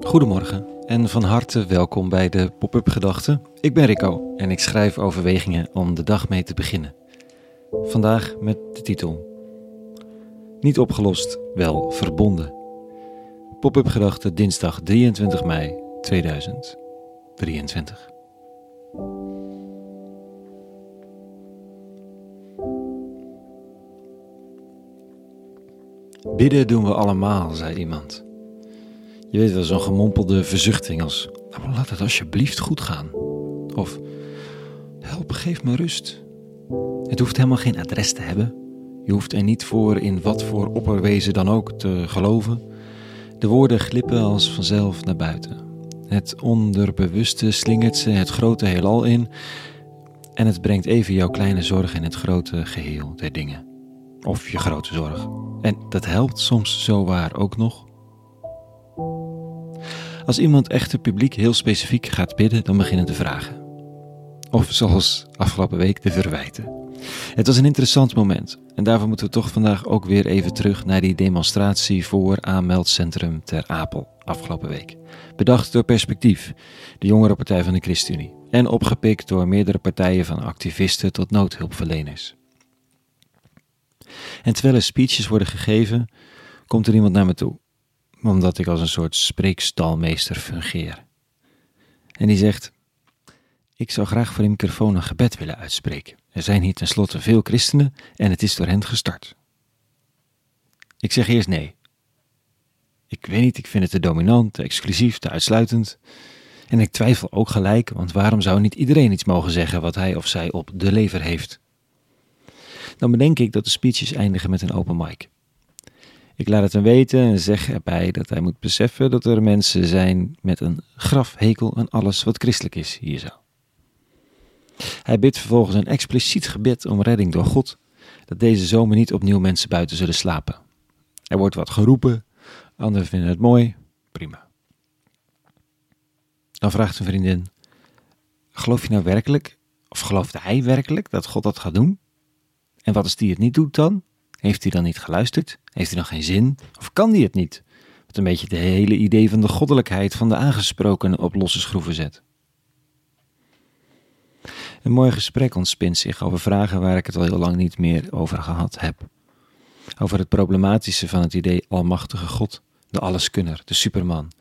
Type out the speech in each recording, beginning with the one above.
Goedemorgen en van harte welkom bij de Pop-up Gedachten. Ik ben Rico en ik schrijf overwegingen om de dag mee te beginnen. Vandaag met de titel Niet opgelost, wel verbonden. Pop-up Gedachten dinsdag 23 mei 2023. Bidden doen we allemaal, zei iemand. Je weet wel, zo'n gemompelde verzuchting als: nou, laat het alsjeblieft goed gaan. Of help, geef me rust. Het hoeft helemaal geen adres te hebben. Je hoeft er niet voor in wat voor opperwezen dan ook te geloven. De woorden glippen als vanzelf naar buiten. Het onderbewuste slingert ze het grote heelal in en het brengt even jouw kleine zorg in het grote geheel der dingen. Of je grote zorg. En dat helpt soms zo waar ook nog. Als iemand echter publiek heel specifiek gaat bidden, dan beginnen de vragen. Of zoals afgelopen week de verwijten. Het was een interessant moment en daarvoor moeten we toch vandaag ook weer even terug naar die demonstratie voor aanmeldcentrum Ter Apel afgelopen week. Bedacht door Perspectief, de jongere partij van de ChristenUnie, en opgepikt door meerdere partijen van activisten tot noodhulpverleners. En terwijl er speeches worden gegeven, komt er iemand naar me toe omdat ik als een soort spreekstalmeester fungeer. En die zegt: Ik zou graag voor de microfoon een gebed willen uitspreken. Er zijn hier tenslotte veel christenen en het is door hen gestart. Ik zeg eerst nee. Ik weet niet, ik vind het te dominant, te exclusief, te uitsluitend. En ik twijfel ook gelijk, want waarom zou niet iedereen iets mogen zeggen wat hij of zij op de lever heeft? Dan bedenk ik dat de speeches eindigen met een open mic. Ik laat het hem weten en zeg erbij dat hij moet beseffen dat er mensen zijn met een grafhekel aan alles wat christelijk is hier zo. Hij bidt vervolgens een expliciet gebed om redding door God, dat deze zomer niet opnieuw mensen buiten zullen slapen. Er wordt wat geroepen, anderen vinden het mooi, prima. Dan vraagt een vriendin: Geloof je nou werkelijk, of geloofde hij werkelijk dat God dat gaat doen? En wat als die het niet doet dan? Heeft hij dan niet geluisterd? Heeft hij dan geen zin? Of kan hij het niet? Wat een beetje de hele idee van de goddelijkheid van de aangesproken op losse schroeven zet. Een mooi gesprek ontspint zich over vragen waar ik het al heel lang niet meer over gehad heb. Over het problematische van het idee Almachtige God, de alleskunner, de superman,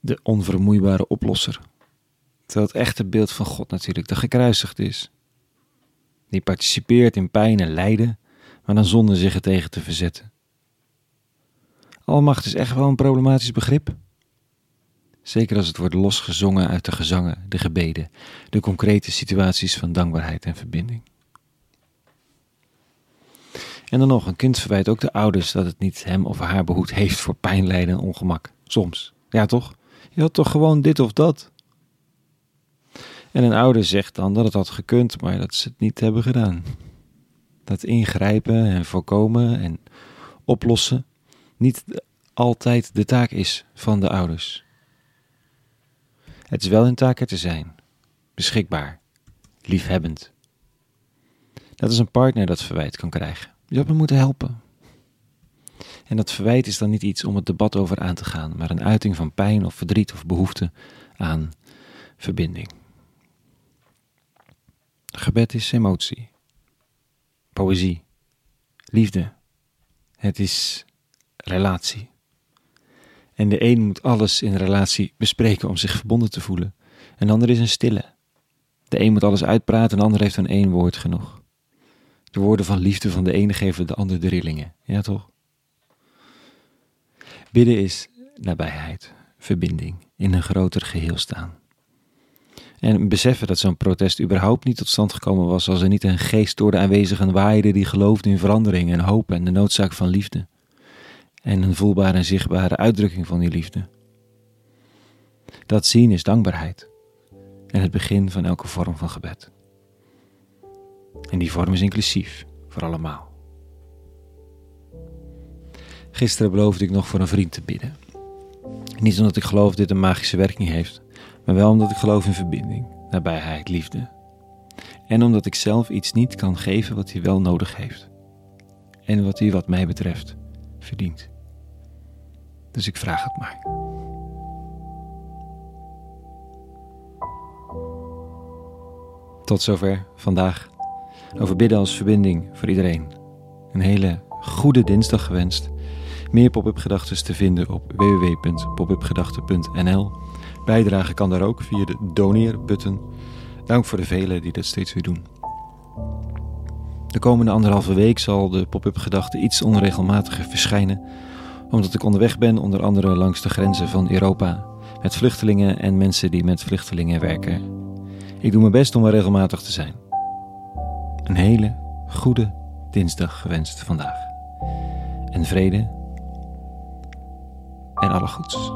de onvermoeibare oplosser. Terwijl het echte beeld van God natuurlijk de gekruisigd is. Die participeert in pijn en lijden, maar dan zonder zich er tegen te verzetten. Almacht is echt wel een problematisch begrip. Zeker als het wordt losgezongen uit de gezangen, de gebeden, de concrete situaties van dankbaarheid en verbinding. En dan nog, een kind verwijt ook de ouders dat het niet hem of haar behoed heeft voor pijn, lijden en ongemak. Soms. Ja toch? Je had toch gewoon dit of dat? En een ouder zegt dan dat het had gekund, maar dat ze het niet hebben gedaan dat ingrijpen en voorkomen en oplossen niet altijd de taak is van de ouders. Het is wel hun taak er te zijn, beschikbaar, liefhebbend. Dat is een partner dat verwijt kan krijgen. Je had me moeten helpen. En dat verwijt is dan niet iets om het debat over aan te gaan, maar een uiting van pijn of verdriet of behoefte aan verbinding. Gebed is emotie poëzie, liefde. Het is relatie. En de een moet alles in relatie bespreken om zich verbonden te voelen. En de ander is een stille. De een moet alles uitpraten en de ander heeft een één woord genoeg. De woorden van liefde van de ene geven de ander de rillingen. Ja toch? Bidden is nabijheid, verbinding, in een groter geheel staan. En beseffen dat zo'n protest überhaupt niet tot stand gekomen was als er niet een geest door de aanwezigen waaide die geloofde in verandering en hoop en de noodzaak van liefde. En een voelbare en zichtbare uitdrukking van die liefde. Dat zien is dankbaarheid en het begin van elke vorm van gebed. En die vorm is inclusief voor allemaal. Gisteren beloofde ik nog voor een vriend te bidden. Niet omdat ik geloof dat dit een magische werking heeft, maar wel omdat ik geloof in verbinding, nabijheid, liefde. En omdat ik zelf iets niet kan geven wat hij wel nodig heeft. En wat hij, wat mij betreft, verdient. Dus ik vraag het maar. Tot zover vandaag. Over bidden als verbinding voor iedereen. Een hele goede dinsdag gewenst. Meer pop-up gedachten te vinden op www.popupgedachten.nl Bijdragen kan daar ook via de doneer-button. Dank voor de velen die dat steeds weer doen. De komende anderhalve week zal de pop-up gedachte iets onregelmatiger verschijnen, omdat ik onderweg ben, onder andere langs de grenzen van Europa, met vluchtelingen en mensen die met vluchtelingen werken. Ik doe mijn best om er regelmatig te zijn. Een hele goede dinsdag gewenst vandaag. En vrede en alle goeds.